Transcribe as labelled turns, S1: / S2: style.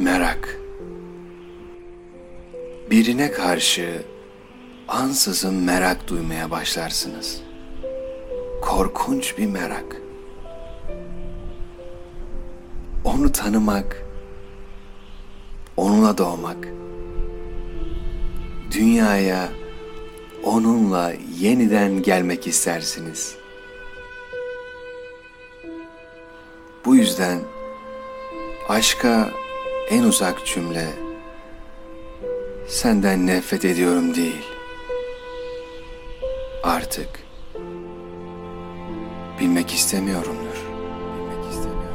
S1: Merak. Birine karşı ansızın merak duymaya başlarsınız. Korkunç bir merak. Onu tanımak, onunla doğmak, dünyaya onunla yeniden gelmek istersiniz. Bu yüzden aşka en uzak cümle senden nefret ediyorum değil. Artık bilmek istemiyorumdur. Bilmek istemiyorum.